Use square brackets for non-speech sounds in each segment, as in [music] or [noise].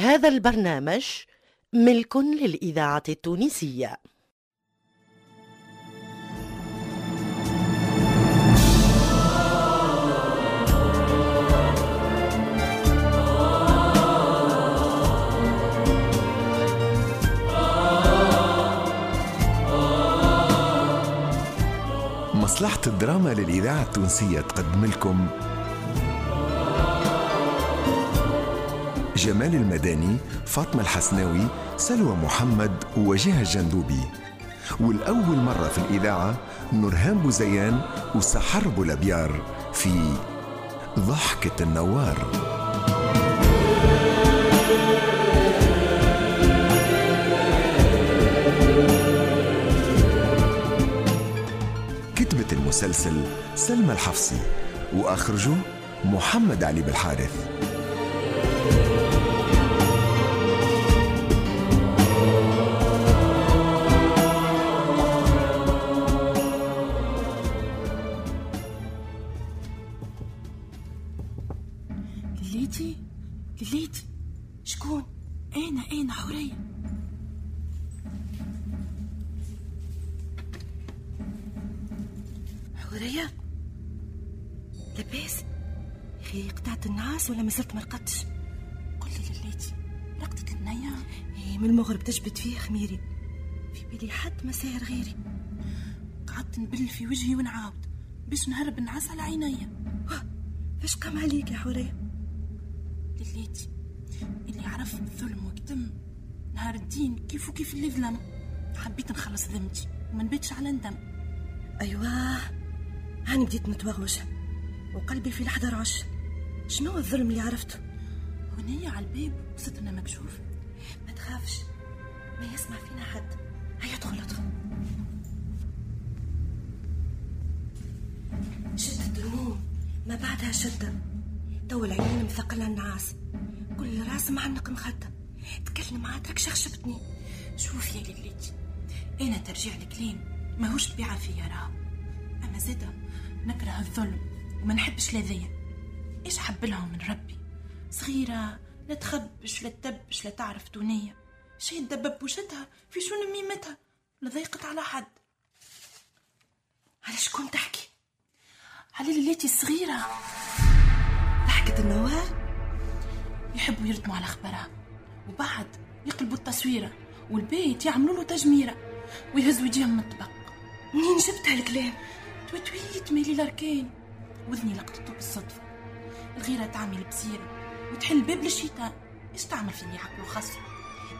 هذا البرنامج ملك للإذاعة التونسية. مصلحة الدراما للإذاعة التونسية تقدم لكم جمال المداني فاطمة الحسناوي سلوى محمد ووجيه الجندوبي والأول مرة في الإذاعة نورهان بوزيان وسحر بولابيار في ضحكة النوار. كتبت المسلسل سلمى الحفصي وأخرجه محمد علي بالحارث. خي قطعت النعاس ولا مازلت ما رقدتش قل لي ليليتي رقدت النية؟ إيه من المغرب تجبد فيه خميري. في بالي حد ما ساير غيري. قعدت نبل في وجهي ونعاود باش نهرب النعاس على عينيا. إيش قام عليك يا حورية؟ ليليتي اللي عرف الظلم وكتم نهار الدين كيف وكيف اللي ظلم. حبيت نخلص ذمتي وما نبيتش على ندم. أيوه هاني بديت نتوغوش وقلبي في لحظة رعش. شنو الظلم اللي عرفته؟ هنية على الباب سترنا مكشوف. ما تخافش ما يسمع فينا حد. هيا ادخل ادخل. شدة الهموم ما بعدها شدة تو العينين مثقلة النعاس. كل راس معنق مخدة تكلم عاد رك شخشبتني شوف يا ليلتي أنا ترجع الكلام ماهوش طبيعة فيا راه. أما زادة نكره الظلم وما نحبش الاذية إيش حب لهم من ربي؟ صغيرة لا تخبش لا تدبش لا تعرف دونية. شي تدبب بوشتها في شون ميمتها لا ضيقت على حد. على شكون تحكي؟ على ليلتي الصغيرة. ضحكة النوار يحبوا يردموا على خبرها وبعد يقلبوا التصويرة والبيت يعملوا له تجميرة ويهزوا يجيهم من الطبق. منين جبت هالكلام؟ تويتويت مالي الأركان وذني لقطته بالصدفة. الغيرة تعمل بصيرة وتحل باب للشيطان إيش تعمل في اللي عقله خاص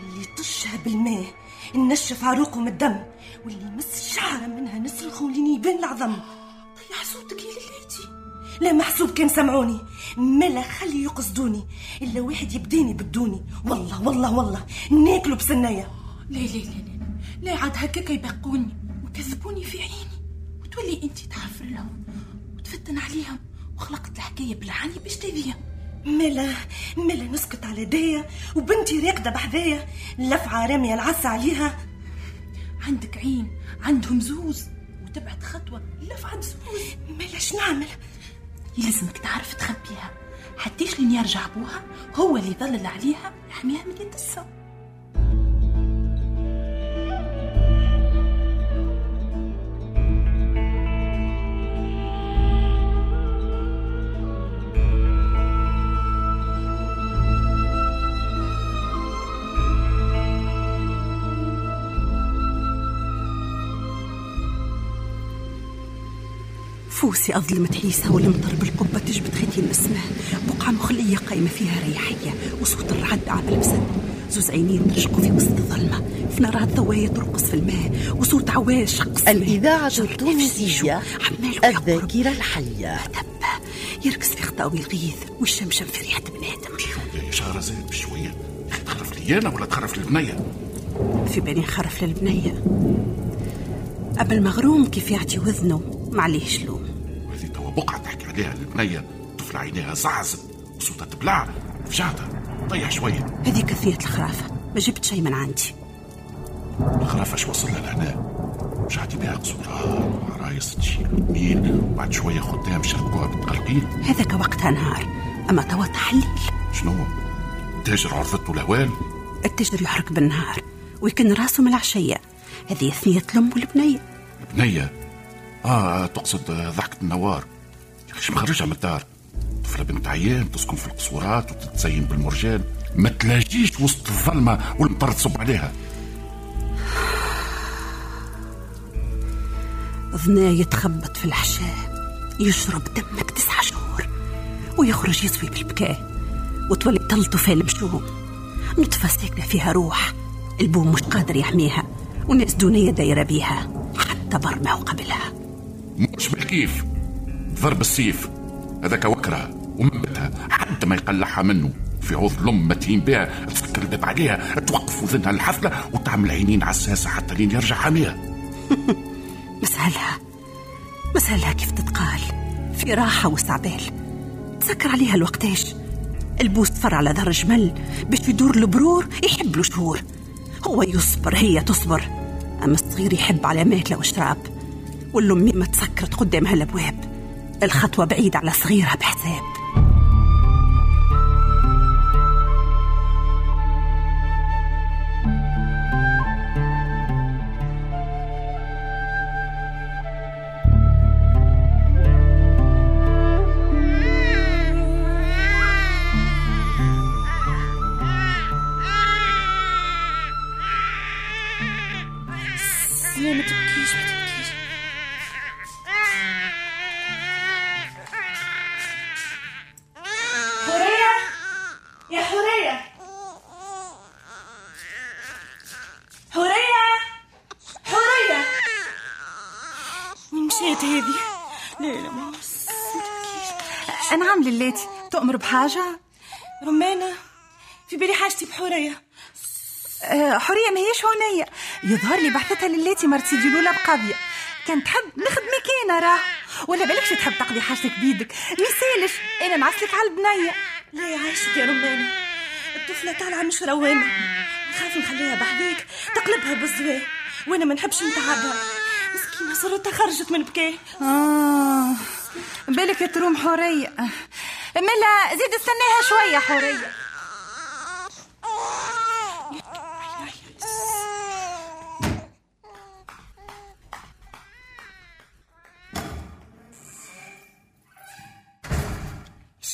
اللي طشها بالماء نشف عروقه من الدم واللي يمس شعرة منها نصرخ ولين يبان العظم. طيح صوتك يا ليلتي لا محسوب كان سمعوني. ملا خلي يقصدوني. إلا واحد يبديني بدوني. والله والله والله. ناكلوا بسنايا. لا لا لا لا لا. عاد هكاك يبقوني وكذبوني في عيني. وتولي انت تحفر لهم وتفتن عليهم. وخلقت الحكاية بالعاني باش تذيهم ملا ملا نسكت على دايا وبنتي راقدة بحذايا لفعة رامية العسى عليها. عندك عين عندهم زوز وتبعد خطوة لفعة زوز. ملا شو نعمل يلزمك تعرف تخبيها. حتىش لين يرجع أبوها؟ هو اللي يظلل عليها يحميها من يد فوسي أظلم تحيسها والمطر بالقبة تجبد ختي السماء بقعة مخلية قايمة فيها ريحية وصوت الرعد عمل بسد زوز عينين ترشقوا في وسط الظلمة في نارات ضوايا ترقص في الماء وصوت عواش شق الإذاعة التونسية الذاكرة الحية. دبة يركز في خطاوي الغيث والشمشم في ريحة بنادم يا شهرزاد بشوية. تخرف لي أنا ولا تخرف للبنية؟ في بالي نخرف للبنية. أما المغروم كيف يعطي وذنه؟ معليهش لوم. بقعة تحكي عليها للبنية طفل عينيها زعزب وصوتها تبلع فجعتها طيح شوية. هذه كثية الخرافة ما جبت شيء من عندي. الخرافة اش وصل لها لهنا مش عادي بها قصورها عرايس تشيل وتميل وبعد شوية خدام شربوها بالتقلقيل هذاك وقتها نهار أما توا تحليل. شنو؟ التاجر عرضته لهوان التاجر يحرق بالنهار ويكن راسه من العشية. هذه ثنية الأم والبنية. بنية آه تقصد ضحكة النوار. يا أخي مخرجها من الدار؟ طفلة بنت عيان تسكن في القصورات وتتزين بالمرجان. ما تلاقيش وسط الظلمة والمطر تصب عليها. ظنا يتخبط في الحشاء يشرب دمك تسعة شهور. ويخرج يصفي بالبكاء. وتولي تلطف المشوم نطفة ساكنة فيها روح. البوم مش قادر يحميها. وناس دونية دايرة بيها. حتى برمة وقبلها مش بالكيف ضرب السيف. هذاك وكرة ومبتها حتى ما يقلعها منه. في عوض الأم متين بها تسكر الباب عليها توقف وذنها الحفلة وتعمل عينين عساسة حتى لين يرجع حاميها [laughs] مسهلها مسهلها كيف تتقال. في راحة واستعدال تسكر عليها الوقتاش البوس تفر على ذر جمل باش يدور البرور يحب له شهور. هو يصبر هي تصبر. أما الصغير يحب على ماكلة وشراب والأمي ما تسكرت قدامها الأبواب. الخطوة بعيدة على صغيرها بحساب. يا حورية حورية حورية وين مشيت هذه؟ لا لا ما ما نعم للاتي تؤمر بحاجة؟ رمانة في بالي حاجتي بحورية. آه، حورية ما هيش هونية يظهر لي بحثتها للاتي مرتي ديلولا بقاضية كان تحب نخدمك أنا راه. ولا بالكش تحب تقضي حاجتك بيدك؟ ميسالش أنا نعسلك على البنية. لا يعيشك يا رمانة الطفلة طالعة مش روانة. نخاف نخليها بعديك. تقلبها بالزواج وأنا ما نحبش نتعبها مسكينة صرتها خرجت من بكاه آه بالك تروم حورية. ملا زيد استناها شوية حورية.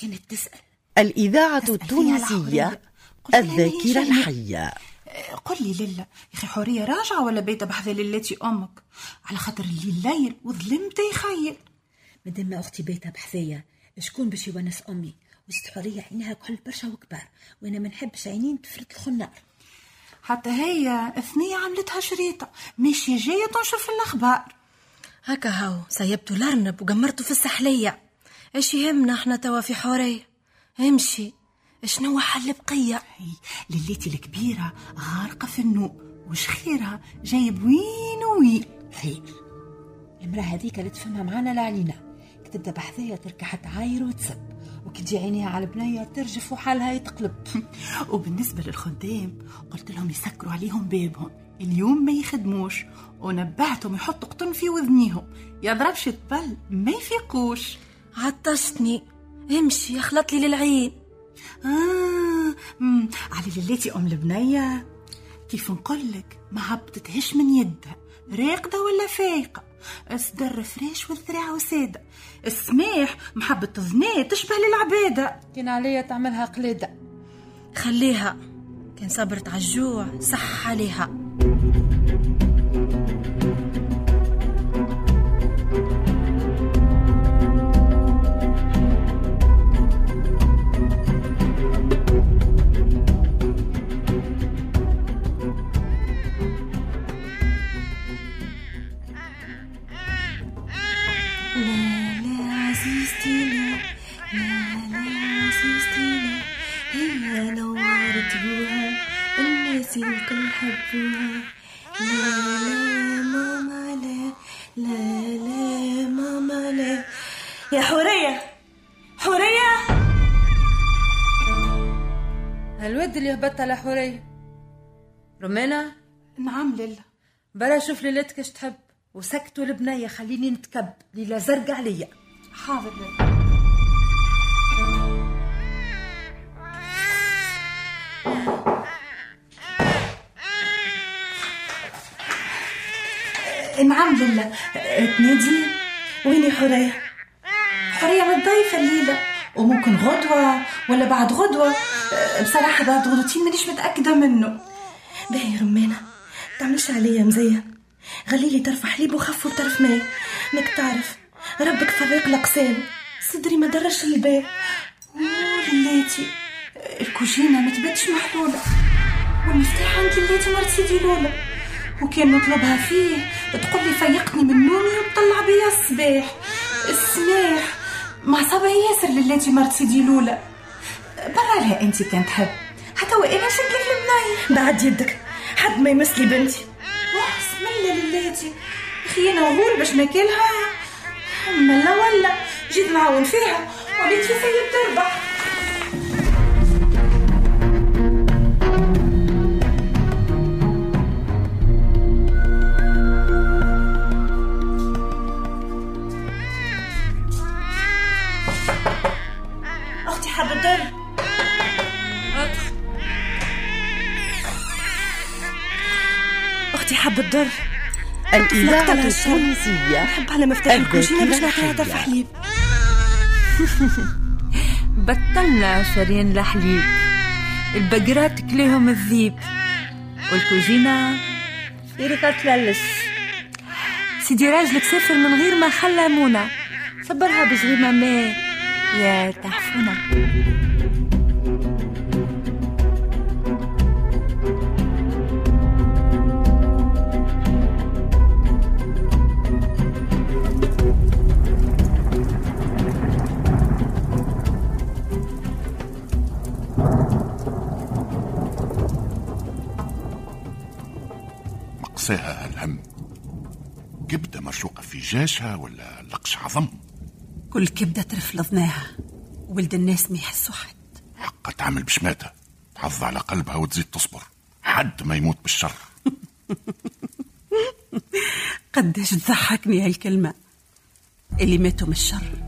كانت تسأل؟ الإذاعة التونسية الذاكرة. الحية. قل لي للا يا أخي حورية راجعة ولا بيت بحذا للاتي أمك. على خاطر الليل ليل وظلمت يخيل مادام ما أختي بيتها بحذايا شكون باش يونس أمي؟ وست حورية عينها كحل برشا وكبار وأنا ما نحبش عينين تفرت الخنار. حتى هي أثنية عملتها شريطة. ماشية جاية تنشر في الأخبار. هكا هاو سيبتوا الأرنب وقمرتوا في السحلية. إيش يهمنا إحنا توا في حورية؟ امشي. شنو حل بقية؟ هي لليتي الكبيرة غارقة في النوم وش خيرها جايب وين وين. خير المرأة هذيك اللي تفهمها معانا لا علينا كتبدا بحذايا تركح تعاير وتسب وكتجي عينيها على البنية ترجف وحالها يتقلب. [laughs] وبالنسبة للخدام قلت لهم يسكروا عليهم بابهم اليوم ما يخدموش ونبهتهم يحطوا قطن في وذنيهم. يضربش الطبل ما يفيقوش. عطشتني. امشي يخلط لي للعين آه مم. على ليلتي أم البنية. كيف نقولك ما هبطتهش من يدها. راقدة ولا فايقة؟ الصدر فريش والذراع وسادة. السماح محبة الظناء تشبه للعبادة. كان عليا تعملها قلادة. خليها. كان صبرت على الجوع صح عليها. اللي هبطها لحورية رمانة نعم ليلا برا شوف ليلتك اش تحب. وسكتوا البنية خليني نتكب. ليلا زرق عليا. حاضر ليلا إيه، نعم ليلا إيه، تنادي ويني حورية حورية متضايفه الليلة وممكن غدوة ولا بعد غدوة. بصراحة بعد غدوتين مانيش متأكدة منه. باهي رمانة تعملش عليا مزية. غليلي طرف حليب وخف طرف ماء. ماك تعرف ربك فريق الأقسام. صدري ما درش الباب وليتي الكوجينة ما تبدش محلولة. والمفتاح عند الليتي مرت سيدي لولا وكان نطلبها فيه تقول لي فيقني من نومي وتطلع بيا الصباح. السماح. مع صبع ياسر للاتي مرت سيدي لولا برا لها انت كان تحب. حتى وأنا شد لك المناية بعد يدك. حد ما يمسلي بنتي. بسم الله للاتي أخي أنا غول باش ناكلها. ملا ولا. جيت معاون فيها. وليت في سيد تربح الإذاعة. التونسية. نحب على مفتاح الكوجينة باش نعطيها الحية. حليب. [laughs] بطلنا شارين الحليب البقرات كليهم الذيب. والكوجينة يرقى تللس سيدي راجلك سافر من غير ما خلى منى. صبرها بزغيمة ماء يا تحفونة مقساها الهم. كبدة مرشوقة في جاشها ولا لقش عظم؟ كل كبدة ترف لضناها ولد الناس ما يحسوا حد. حقا تعمل بشماتها. تحظ على قلبها وتزيد تصبر. حد ما يموت بالشر. [laughs] قداش تضحكني هالكلمة. اللي ماتوا من الشر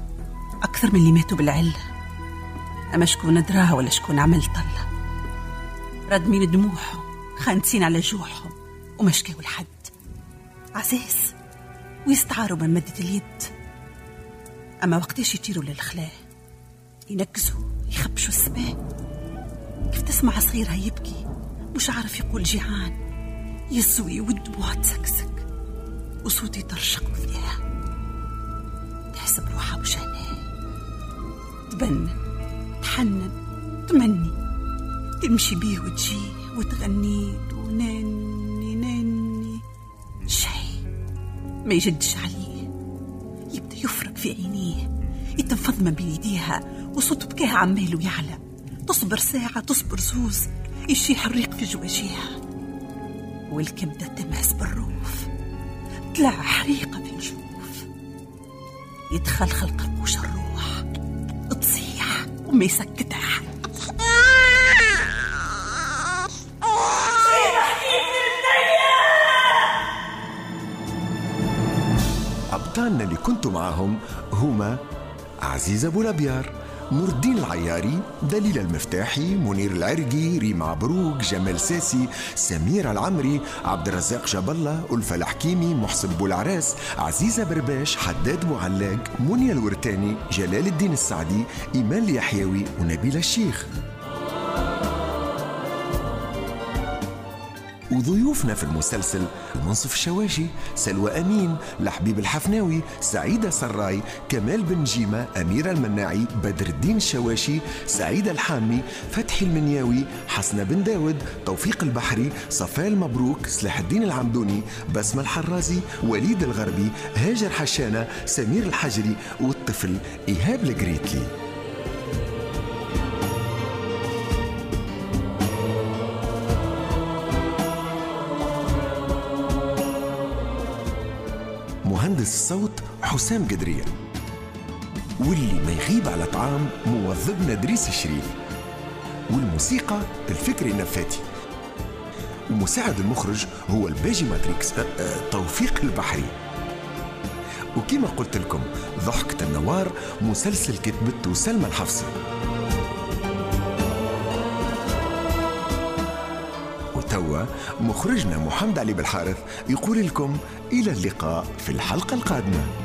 أكثر من اللي ماتوا بالعلة أما شكون دراها ولا شكون عمل طلة. ردمين دموعهم خانسين على جوعهم وما شكاو لحد عزاز ويستعاروا من مدة اليد. أما وقتاش يطيروا للخلاء؟ ينكزوا يخبشوا السماء كيف تسمع صغيرها يبكي؟ مش عارف يقول جيعان. يسوي والدموع تسكسك وصوتي يطرشق فيها تحسب روحها مش هنا تبنن تحنن تمني. تمشي بيه وتجي وتغني ونني ما يجدش عليه. يبدأ يفرق في عينيه يتنفض ما بين يديها وصوت بكاها عمال ويعلى تصبر ساعة تصبر زوز يشيح الريق في جواجيها. والكبدة تمهز بالروف. طلع حريقة في الجوف يتخلخل قرقوش الروح. تصيح وما يسكتها. أبطالنا اللي كنتوا معاهم هما عزيز أبو الأبيار نور الدين العياري دليل المفتاحي منير العرقي ريم عبروك جمال ساسي سمير العمري عبد الرزاق جبلة ألفة الحكيمي محسن بولعراس عزيزة برباش حداد معلاق منيا الورتاني جلال الدين السعدي إيمان اليحيوي ونبيل الشيخ. وضيوفنا في المسلسل المنصف الشواشي سلوى أمين لحبيب الحفناوي سعيدة سراي كمال بن جيمة أميرة المناعي بدر الدين الشواشي سعيدة الحامي فتحي المنياوي حسنة بن داود توفيق البحري صفاء المبروك سلاح الدين العمدوني بسمة الحرازي وليد الغربي هاجر حشانة سمير الحجري والطفل إيهاب الجريتلي الصوت حسام قدرية واللي ما يغيب على طعام موظفنا دريس الشريف. والموسيقى الفكري نفاتي ومساعد المخرج هو الباجي ماتريكس. أه، أه، توفيق البحري. وكما قلت لكم ضحكة النوار مسلسل كتبته سلمى الحفصي. توا مخرجنا محمد علي بالحارث يقول لكم إلى اللقاء في الحلقة القادمة.